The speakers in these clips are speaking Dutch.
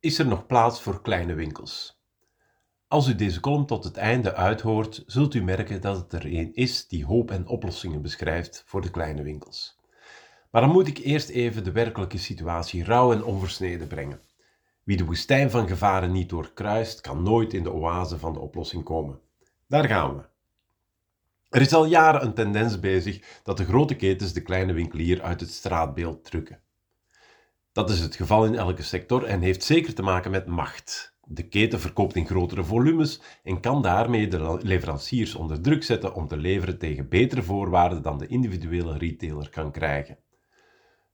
is er nog plaats voor kleine winkels. Als u deze column tot het einde uithoort, zult u merken dat het er een is die hoop en oplossingen beschrijft voor de kleine winkels. Maar dan moet ik eerst even de werkelijke situatie rauw en onversneden brengen. Wie de woestijn van gevaren niet doorkruist, kan nooit in de oase van de oplossing komen. Daar gaan we. Er is al jaren een tendens bezig dat de grote ketens de kleine winkelier uit het straatbeeld drukken. Dat is het geval in elke sector en heeft zeker te maken met macht. De keten verkoopt in grotere volumes en kan daarmee de leveranciers onder druk zetten om te leveren tegen betere voorwaarden dan de individuele retailer kan krijgen.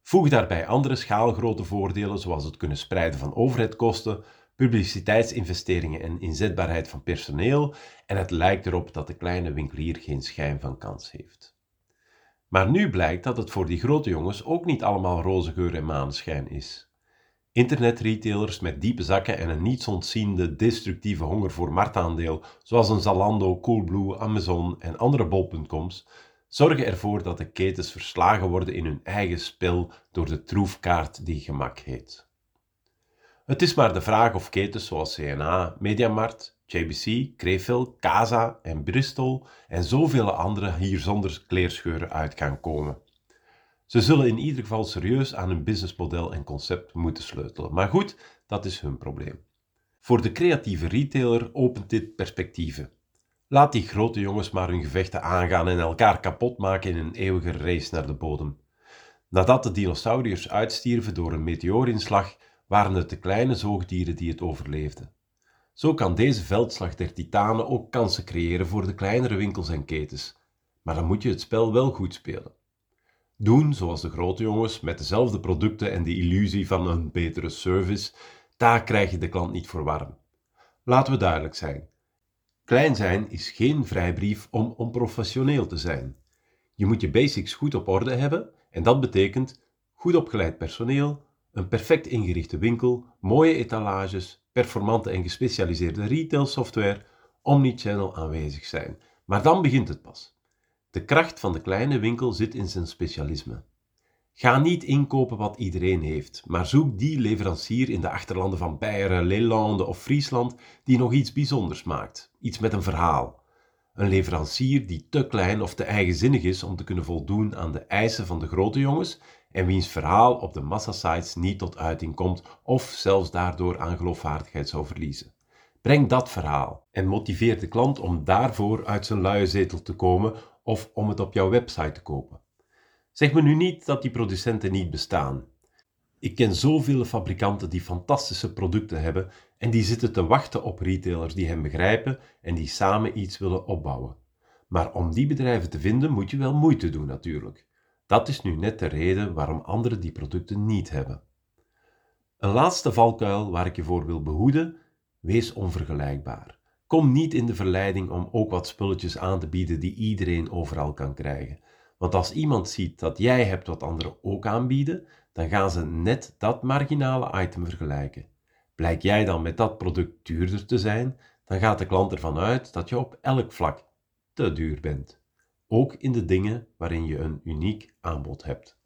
Voeg daarbij andere schaalgrote voordelen zoals het kunnen spreiden van overheidskosten, publiciteitsinvesteringen en inzetbaarheid van personeel en het lijkt erop dat de kleine winkelier geen schijn van kans heeft. Maar nu blijkt dat het voor die grote jongens ook niet allemaal roze geur en maneschijn is. Internetretailers met diepe zakken en een niets ontziende destructieve honger voor marktaandeel, zoals een Zalando, Coolblue, Amazon en andere bol.coms, zorgen ervoor dat de ketens verslagen worden in hun eigen spel door de troefkaart die gemak heet. Het is maar de vraag of ketens zoals CNA, Mediamarkt, JBC, Krefeld, Casa en Bristol en zoveel andere hier zonder kleerscheuren uit gaan komen. Ze zullen in ieder geval serieus aan hun businessmodel en concept moeten sleutelen. Maar goed, dat is hun probleem. Voor de creatieve retailer opent dit perspectieven. Laat die grote jongens maar hun gevechten aangaan en elkaar kapot maken in een eeuwige race naar de bodem. Nadat de dinosauriërs uitstierven door een meteoorinslag, waren het de kleine zoogdieren die het overleefden. Zo kan deze veldslag der titanen ook kansen creëren voor de kleinere winkels en ketens, maar dan moet je het spel wel goed spelen. Doen zoals de grote jongens met dezelfde producten en de illusie van een betere service, daar krijg je de klant niet voor warm. Laten we duidelijk zijn. Klein zijn is geen vrijbrief om onprofessioneel te zijn. Je moet je basics goed op orde hebben en dat betekent goed opgeleid personeel, een perfect ingerichte winkel, mooie etalages, performante en gespecialiseerde retailsoftware, omnichannel aanwezig zijn. Maar dan begint het pas. De kracht van de kleine winkel zit in zijn specialisme. Ga niet inkopen wat iedereen heeft, maar zoek die leverancier in de achterlanden van Beieren, Leelande of Friesland die nog iets bijzonders maakt, iets met een verhaal. Een leverancier die te klein of te eigenzinnig is om te kunnen voldoen aan de eisen van de grote jongens en wiens verhaal op de massasites niet tot uiting komt of zelfs daardoor aan geloofwaardigheid zou verliezen. Breng dat verhaal en motiveer de klant om daarvoor uit zijn luie zetel te komen of om het op jouw website te kopen. Zeg me nu niet dat die producenten niet bestaan. Ik ken zoveel fabrikanten die fantastische producten hebben en die zitten te wachten op retailers die hen begrijpen en die samen iets willen opbouwen. Maar om die bedrijven te vinden moet je wel moeite doen natuurlijk. Dat is nu net de reden waarom anderen die producten niet hebben. Een laatste valkuil waar ik je voor wil behoeden: wees onvergelijkbaar. Kom niet in de verleiding om ook wat spulletjes aan te bieden die iedereen overal kan krijgen. Want als iemand ziet dat jij hebt wat anderen ook aanbieden, dan gaan ze net dat marginale item vergelijken. Blijk jij dan met dat product duurder te zijn, dan gaat de klant ervan uit dat je op elk vlak te duur bent ook in de dingen waarin je een uniek aanbod hebt.